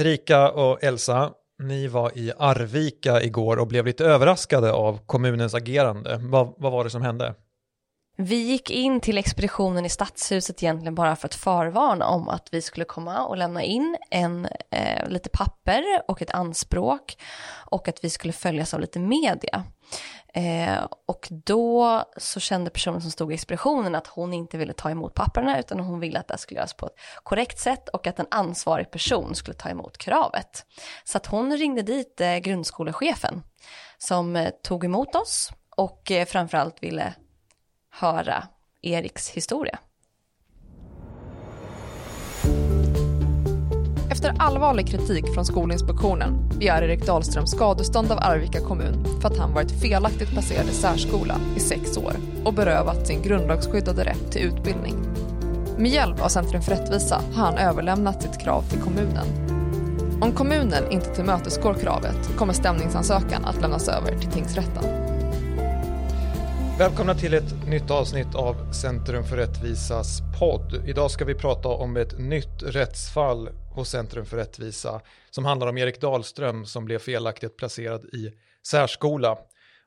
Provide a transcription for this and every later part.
Rika och Elsa, ni var i Arvika igår och blev lite överraskade av kommunens agerande. Vad, vad var det som hände? Vi gick in till expeditionen i stadshuset egentligen bara för att förvarna om att vi skulle komma och lämna in en, eh, lite papper och ett anspråk och att vi skulle följas av lite media. Eh, och då så kände personen som stod i expeditionen att hon inte ville ta emot papperna utan hon ville att det skulle göras på ett korrekt sätt och att en ansvarig person skulle ta emot kravet. Så att hon ringde dit eh, grundskolechefen som eh, tog emot oss och eh, framförallt ville höra Eriks historia. Efter allvarlig kritik från Skolinspektionen begär Erik Dahlström skadestånd av Arvika kommun för att han varit felaktigt placerad i särskola i sex år och berövat sin grundlagsskyddade rätt till utbildning. Med hjälp av Centrum för rättvisa har han överlämnat sitt krav till kommunen. Om kommunen inte tillmötesgår kravet kommer stämningsansökan att lämnas över till tingsrätten. Välkomna till ett nytt avsnitt av Centrum för rättvisas podd. Idag ska vi prata om ett nytt rättsfall hos Centrum för rättvisa som handlar om Erik Dahlström som blev felaktigt placerad i särskola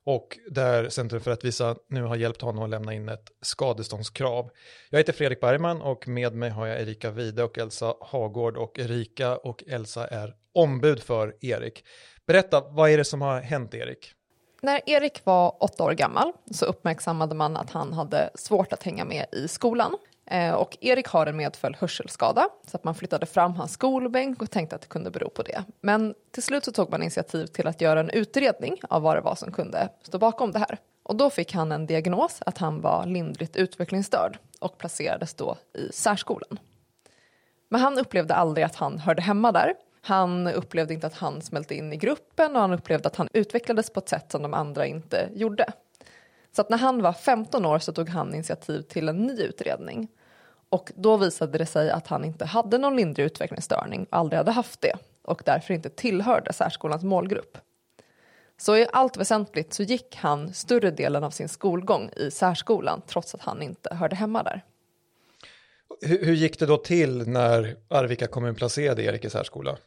och där Centrum för rättvisa nu har hjälpt honom att lämna in ett skadeståndskrav. Jag heter Fredrik Bergman och med mig har jag Erika Wide och Elsa Hagård och Erika och Elsa är ombud för Erik. Berätta, vad är det som har hänt Erik? När Erik var åtta år gammal så uppmärksammade man att han hade svårt att hänga med i skolan. Eh, och Erik har en medföljd hörselskada så att man flyttade fram hans skolbänk och tänkte att det kunde bero på det. Men till slut så tog man initiativ till att göra en utredning av vad det var som kunde stå bakom det här. Och då fick han en diagnos att han var lindrigt utvecklingsstörd och placerades då i särskolan. Men han upplevde aldrig att han hörde hemma där han upplevde inte att han smälte in i gruppen och han upplevde att han utvecklades på ett sätt som de andra inte gjorde. Så att när han var 15 år så tog han initiativ till en ny utredning. Och då visade det sig att han inte hade någon lindrig utvecklingsstörning, och aldrig hade haft det och därför inte tillhörde särskolans målgrupp. Så i allt väsentligt så gick han större delen av sin skolgång i särskolan trots att han inte hörde hemma där. Hur, hur gick det då till när Arvika kommun placerade Erik i särskola?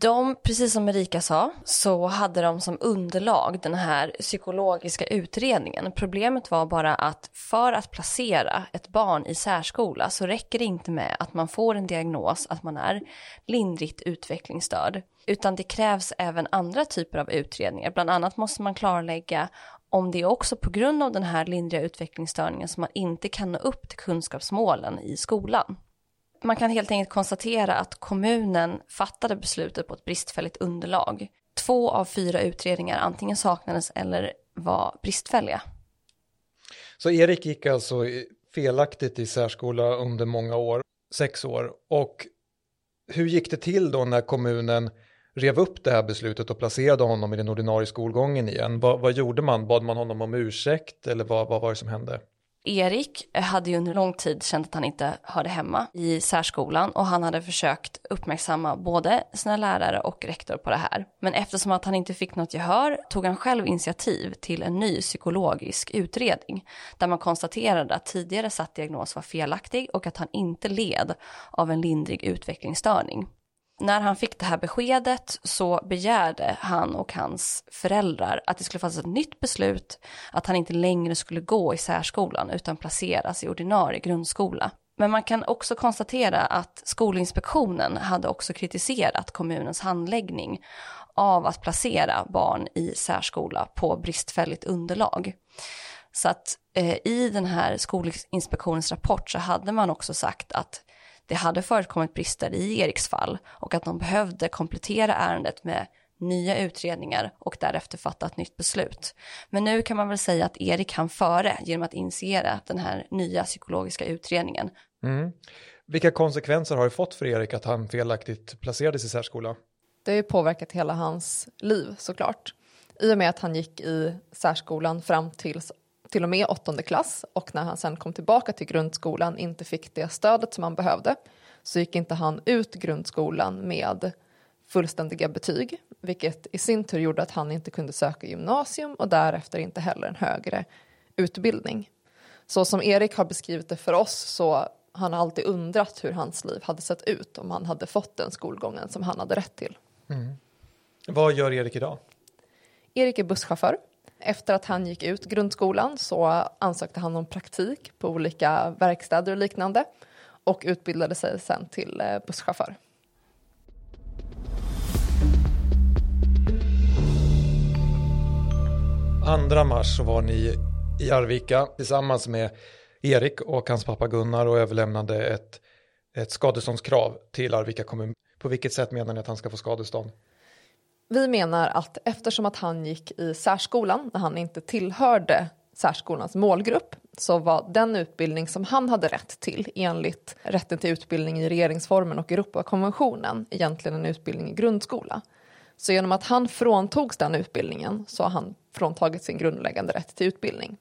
De, precis som Erika sa, så hade de som underlag den här psykologiska utredningen. Problemet var bara att för att placera ett barn i särskola så räcker det inte med att man får en diagnos att man är lindrigt utvecklingsstörd, utan det krävs även andra typer av utredningar. Bland annat måste man klarlägga om det är också på grund av den här lindriga utvecklingsstörningen som man inte kan nå upp till kunskapsmålen i skolan. Man kan helt enkelt konstatera att kommunen fattade beslutet på ett bristfälligt underlag. Två av fyra utredningar antingen saknades eller var bristfälliga. Så Erik gick alltså felaktigt i särskola under många år, sex år. Och hur gick det till då när kommunen rev upp det här beslutet och placerade honom i den ordinarie skolgången igen? Vad, vad gjorde man? Bad man honom om ursäkt eller vad, vad var det som hände? Erik hade ju under lång tid känt att han inte hörde hemma i särskolan och han hade försökt uppmärksamma både sina lärare och rektor på det här. Men eftersom att han inte fick något gehör tog han själv initiativ till en ny psykologisk utredning där man konstaterade att tidigare satt diagnos var felaktig och att han inte led av en lindrig utvecklingsstörning. När han fick det här beskedet så begärde han och hans föräldrar att det skulle fattas ett nytt beslut att han inte längre skulle gå i särskolan utan placeras i ordinarie grundskola. Men man kan också konstatera att Skolinspektionen hade också kritiserat kommunens handläggning av att placera barn i särskola på bristfälligt underlag. Så att eh, i den här Skolinspektionens rapport så hade man också sagt att det hade förekommit brister i Eriks fall och att de behövde komplettera ärendet med nya utredningar och därefter fatta ett nytt beslut. Men nu kan man väl säga att Erik hann före genom att initiera den här nya psykologiska utredningen. Mm. Vilka konsekvenser har det fått för Erik att han felaktigt placerades i särskola? Det har ju påverkat hela hans liv såklart. I och med att han gick i särskolan fram tills till och med åttonde klass och när han sen kom tillbaka till grundskolan inte fick det stödet som han behövde så gick inte han ut grundskolan med fullständiga betyg vilket i sin tur gjorde att han inte kunde söka gymnasium och därefter inte heller en högre utbildning. Så som Erik har beskrivit det för oss så han har alltid undrat hur hans liv hade sett ut om han hade fått den skolgången som han hade rätt till. Mm. Vad gör Erik idag? Erik är busschaufför. Efter att han gick ut grundskolan så ansökte han om praktik på olika verkstäder och liknande och utbildade sig sen till eh, busschaufför. Andra mars så var ni i Arvika tillsammans med Erik och hans pappa Gunnar och överlämnade ett, ett skadeståndskrav till Arvika kommun. På vilket sätt menar ni att han ska få skadestånd? Vi menar att eftersom att han gick i särskolan när han inte tillhörde särskolans målgrupp så var den utbildning som han hade rätt till enligt rätten till utbildning i regeringsformen och Europakonventionen egentligen en utbildning i grundskola. Så genom att han fråntogs den utbildningen så har han fråntagit sin grundläggande rätt till utbildning.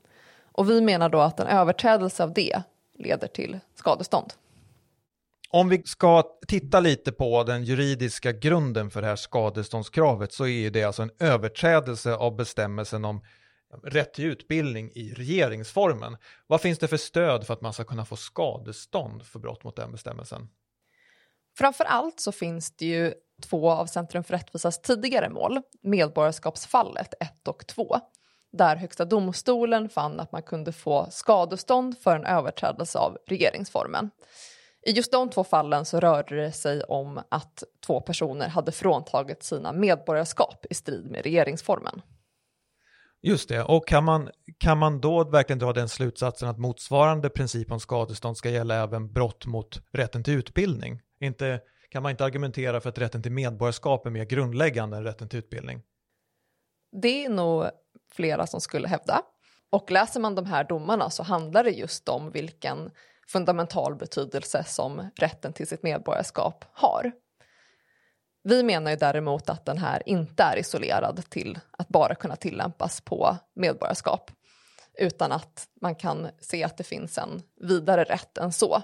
Och vi menar då att en överträdelse av det leder till skadestånd. Om vi ska titta lite på den juridiska grunden för det här skadeståndskravet så är det alltså en överträdelse av bestämmelsen om rätt till utbildning i regeringsformen. Vad finns det för stöd för att man ska kunna få skadestånd för brott mot den bestämmelsen? Framför allt så finns det ju två av Centrum för rättvisas tidigare mål, medborgarskapsfallet 1 och 2, där Högsta domstolen fann att man kunde få skadestånd för en överträdelse av regeringsformen. I just de två fallen så rörde det sig om att två personer hade fråntagit sina medborgarskap i strid med regeringsformen. Just det, och kan man, kan man då verkligen dra den slutsatsen att motsvarande princip om skadestånd ska gälla även brott mot rätten till utbildning? Inte, kan man inte argumentera för att rätten till medborgarskap är mer grundläggande än rätten till utbildning? Det är nog flera som skulle hävda. Och läser man de här domarna så handlar det just om vilken fundamental betydelse som rätten till sitt medborgarskap har. Vi menar ju däremot att den här inte är isolerad till att bara kunna tillämpas på medborgarskap utan att man kan se att det finns en vidare rätt än så.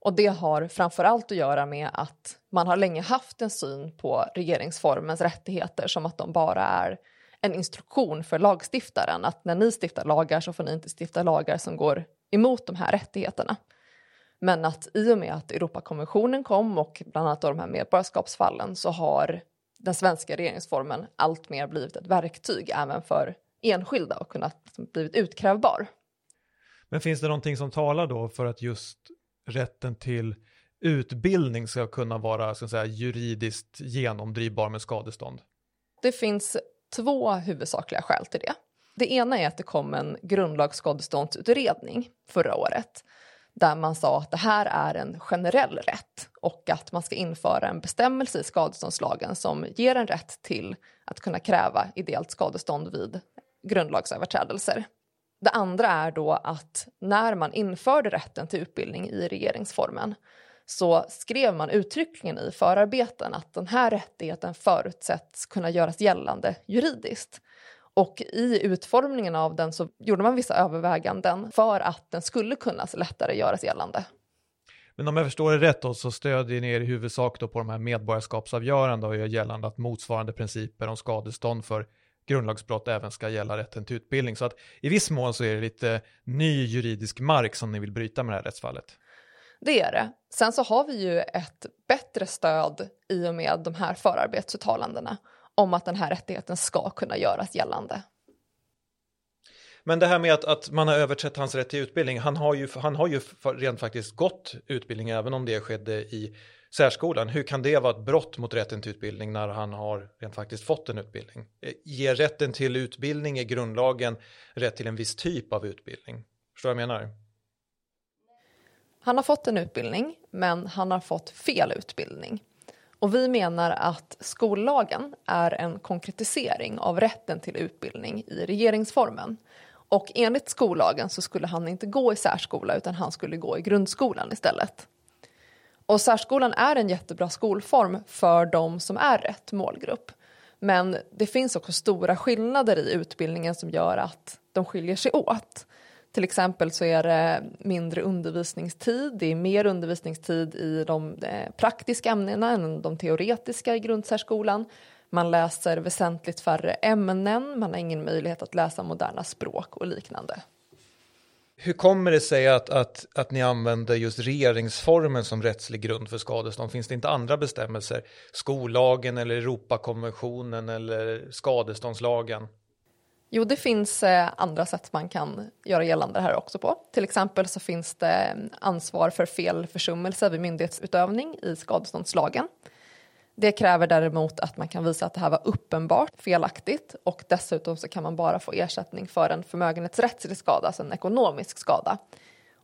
Och det har framförallt att göra med att man har länge haft en syn på regeringsformens rättigheter som att de bara är en instruktion för lagstiftaren att när ni stiftar lagar så får ni inte stifta lagar som går emot de här rättigheterna. Men att i och med att Europakonventionen kom och bland annat de här medborgarskapsfallen så har den svenska regeringsformen alltmer blivit ett verktyg även för enskilda och kunnat blivit utkrävbar. Men finns det någonting som talar då för att just rätten till utbildning ska kunna vara att säga, juridiskt genomdrivbar med skadestånd? Det finns två huvudsakliga skäl till det. Det ena är att det kom en grundlagsskadeståndsutredning förra året där man sa att det här är en generell rätt och att man ska införa en bestämmelse i skadeståndslagen som ger en rätt till att kunna kräva ideellt skadestånd vid grundlagsöverträdelser. Det andra är då att när man införde rätten till utbildning i regeringsformen så skrev man uttryckligen i förarbeten att den här rättigheten förutsätts kunna göras gällande juridiskt. Och i utformningen av den så gjorde man vissa överväganden för att den skulle kunna lättare göras gällande. Men om jag förstår det rätt då, så stödjer ni er i huvudsak då på de här medborgarskapsavgörande och gör gällande att motsvarande principer om skadestånd för grundlagsbrott även ska gälla rätten till utbildning. Så att i viss mån så är det lite ny juridisk mark som ni vill bryta med det här rättsfallet. Det är det. Sen så har vi ju ett bättre stöd i och med de här förarbetsuttalandena om att den här rättigheten ska kunna göras gällande. Men det här med att, att man har överträtt hans rätt till utbildning, han har ju, han har ju rent faktiskt gått utbildning även om det skedde i särskolan. Hur kan det vara ett brott mot rätten till utbildning när han har rent faktiskt fått en utbildning? Ger rätten till utbildning i grundlagen rätt till en viss typ av utbildning? Förstår vad jag menar? Han har fått en utbildning, men han har fått fel utbildning. Och vi menar att skollagen är en konkretisering av rätten till utbildning i regeringsformen. Och enligt skollagen så skulle han inte gå i särskola utan han skulle gå i grundskolan istället. Och särskolan är en jättebra skolform för de som är rätt målgrupp. Men det finns också stora skillnader i utbildningen som gör att de skiljer sig åt. Till exempel så är det mindre undervisningstid, det är mer undervisningstid i de eh, praktiska ämnena än de teoretiska i grundsärskolan. Man läser väsentligt färre ämnen, man har ingen möjlighet att läsa moderna språk och liknande. Hur kommer det sig att, att, att ni använder just regeringsformen som rättslig grund för skadestånd? Finns det inte andra bestämmelser? Skollagen eller Europakonventionen eller skadeståndslagen? Jo, det finns eh, andra sätt man kan göra gällande det här också på. Till exempel så finns det eh, ansvar för fel försummelse vid myndighetsutövning i skadeståndslagen. Det kräver däremot att man kan visa att det här var uppenbart felaktigt och dessutom så kan man bara få ersättning för en förmögenhetsrättslig skada, alltså en ekonomisk skada.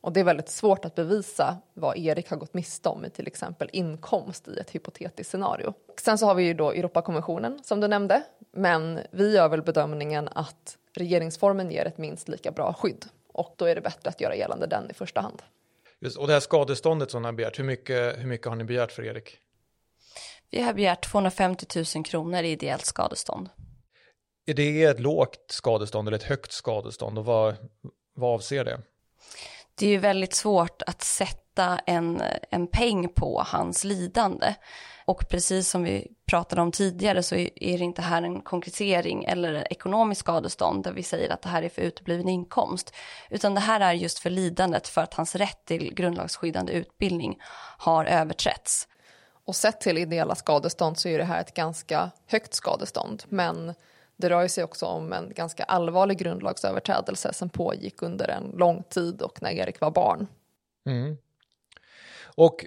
Och det är väldigt svårt att bevisa vad Erik har gått miste om i till exempel inkomst i ett hypotetiskt scenario. Sen så har vi ju då Europakonventionen som du nämnde, men vi gör väl bedömningen att regeringsformen ger ett minst lika bra skydd och då är det bättre att göra gällande den i första hand. Just, och det här skadeståndet som ni har begärt, hur mycket, hur mycket har ni begärt för Erik? Vi har begärt 250 000 kronor i ideellt skadestånd. Är det ett lågt skadestånd eller ett högt skadestånd och vad, vad avser det? Det är ju väldigt svårt att sätta en, en peng på hans lidande. Och precis som vi pratade om tidigare så är det inte här en konkretisering eller ekonomisk skadestånd där vi säger att det här är för utebliven inkomst. Utan det här är just för lidandet för att hans rätt till grundlagsskyddande utbildning har överträtts. Och sett till ideella skadestånd så är det här ett ganska högt skadestånd. Men det rör sig också om en ganska allvarlig grundlagsöverträdelse som pågick under en lång tid och när Erik var barn. Mm. Och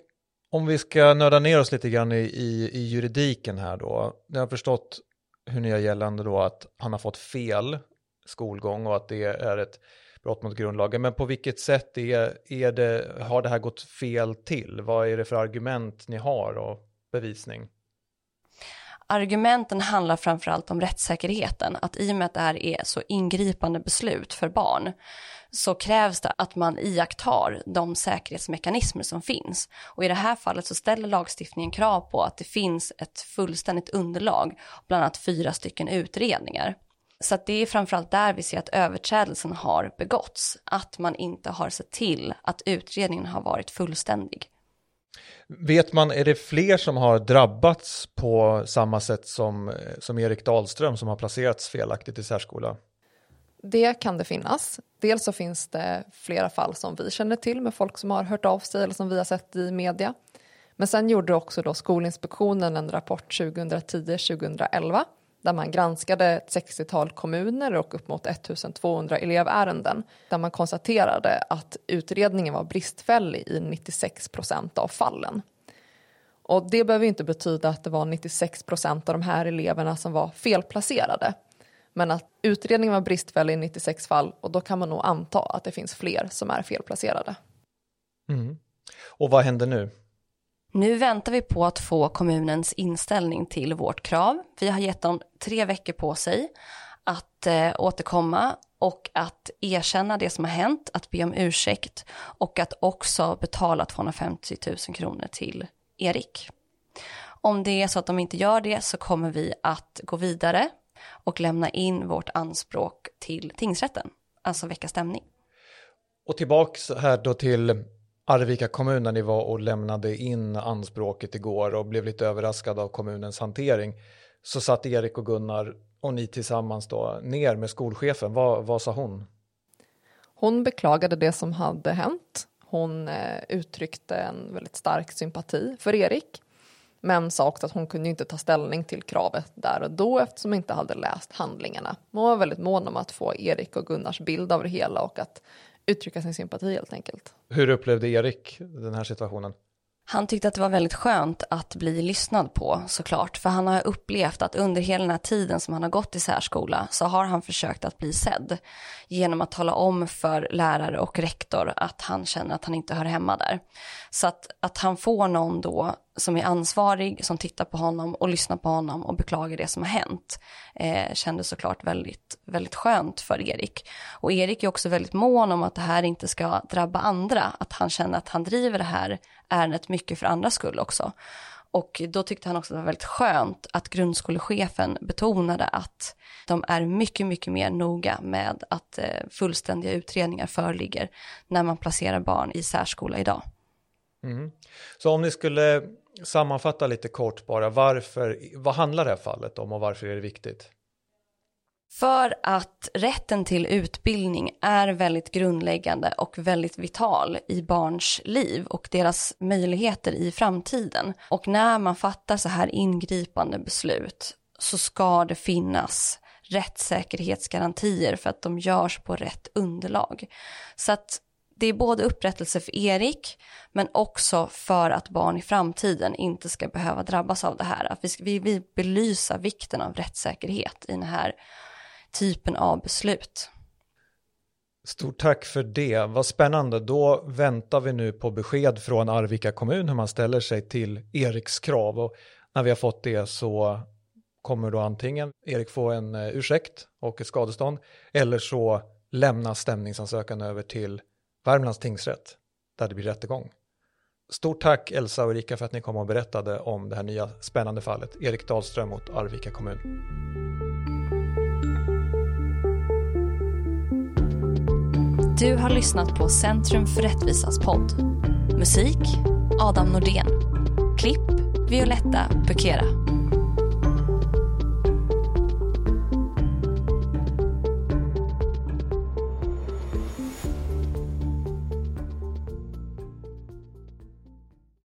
om vi ska nörda ner oss lite grann i, i, i juridiken här då. Jag har förstått hur ni gör gällande då att han har fått fel skolgång och att det är ett brott mot grundlagen. Men på vilket sätt är, är det, har det här gått fel till? Vad är det för argument ni har och bevisning? Argumenten handlar framförallt om rättssäkerheten, att i och med att det här är så ingripande beslut för barn så krävs det att man iakttar de säkerhetsmekanismer som finns. Och i det här fallet så ställer lagstiftningen krav på att det finns ett fullständigt underlag, bland annat fyra stycken utredningar. Så det är framförallt där vi ser att överträdelsen har begåtts, att man inte har sett till att utredningen har varit fullständig. Vet man, är det fler som har drabbats på samma sätt som, som Erik Dahlström som har placerats felaktigt i särskola? Det kan det finnas. Dels så finns det flera fall som vi känner till med folk som har hört av sig eller som vi har sett i media. Men sen gjorde också då Skolinspektionen en rapport 2010-2011 där man granskade ett 60-tal kommuner och upp mot 1200 elevärenden där man konstaterade att utredningen var bristfällig i 96 procent av fallen. Och det behöver inte betyda att det var 96 procent av de här eleverna som var felplacerade. Men att utredningen var bristfällig i 96 fall och då kan man nog anta att det finns fler som är felplacerade. Mm. Och vad händer nu? Nu väntar vi på att få kommunens inställning till vårt krav. Vi har gett dem tre veckor på sig att eh, återkomma och att erkänna det som har hänt, att be om ursäkt och att också betala 250 000 kronor till Erik. Om det är så att de inte gör det så kommer vi att gå vidare och lämna in vårt anspråk till tingsrätten, alltså väcka stämning. Och tillbaks här då till Arvika kommun när ni var och lämnade in anspråket igår och blev lite överraskad av kommunens hantering så satt Erik och Gunnar och ni tillsammans då ner med skolchefen. Vad, vad sa hon? Hon beklagade det som hade hänt. Hon eh, uttryckte en väldigt stark sympati för Erik men sa också att hon kunde inte ta ställning till kravet där och då eftersom hon inte hade läst handlingarna. Hon var väldigt mån om att få Erik och Gunnars bild av det hela och att uttrycka sin sympati helt enkelt. Hur upplevde Erik den här situationen? Han tyckte att det var väldigt skönt att bli lyssnad på såklart, för han har upplevt att under hela den här tiden som han har gått i särskola så har han försökt att bli sedd genom att tala om för lärare och rektor att han känner att han inte hör hemma där. Så att, att han får någon då som är ansvarig, som tittar på honom och lyssnar på honom och beklagar det som har hänt, eh, kändes såklart väldigt, väldigt skönt för Erik. Och Erik är också väldigt mån om att det här inte ska drabba andra, att han känner att han driver det här ärendet mycket för andras skull också. Och då tyckte han också att det var väldigt skönt att grundskolechefen betonade att de är mycket, mycket mer noga med att eh, fullständiga utredningar föreligger när man placerar barn i särskola idag. Mm. Så om ni skulle sammanfatta lite kort bara, varför, vad handlar det här fallet om och varför är det viktigt? För att rätten till utbildning är väldigt grundläggande och väldigt vital i barns liv och deras möjligheter i framtiden. Och när man fattar så här ingripande beslut så ska det finnas rättssäkerhetsgarantier för att de görs på rätt underlag. Så att det är både upprättelse för Erik men också för att barn i framtiden inte ska behöva drabbas av det här. Att vi vill belysa vikten av rättssäkerhet i den här typen av beslut. Stort tack för det. Vad spännande. Då väntar vi nu på besked från Arvika kommun hur man ställer sig till Eriks krav. Och när vi har fått det så kommer då antingen Erik få en eh, ursäkt och ett skadestånd eller så lämnas stämningsansökan över till Värmlands tingsrätt där det blir rättegång. Stort tack Elsa och Erika för att ni kom och berättade om det här nya spännande fallet. Erik Dahlström mot Arvika kommun. Du har lyssnat på Centrum för rättvisas podd. Musik Adam Nordén. Klipp Violetta Bukera.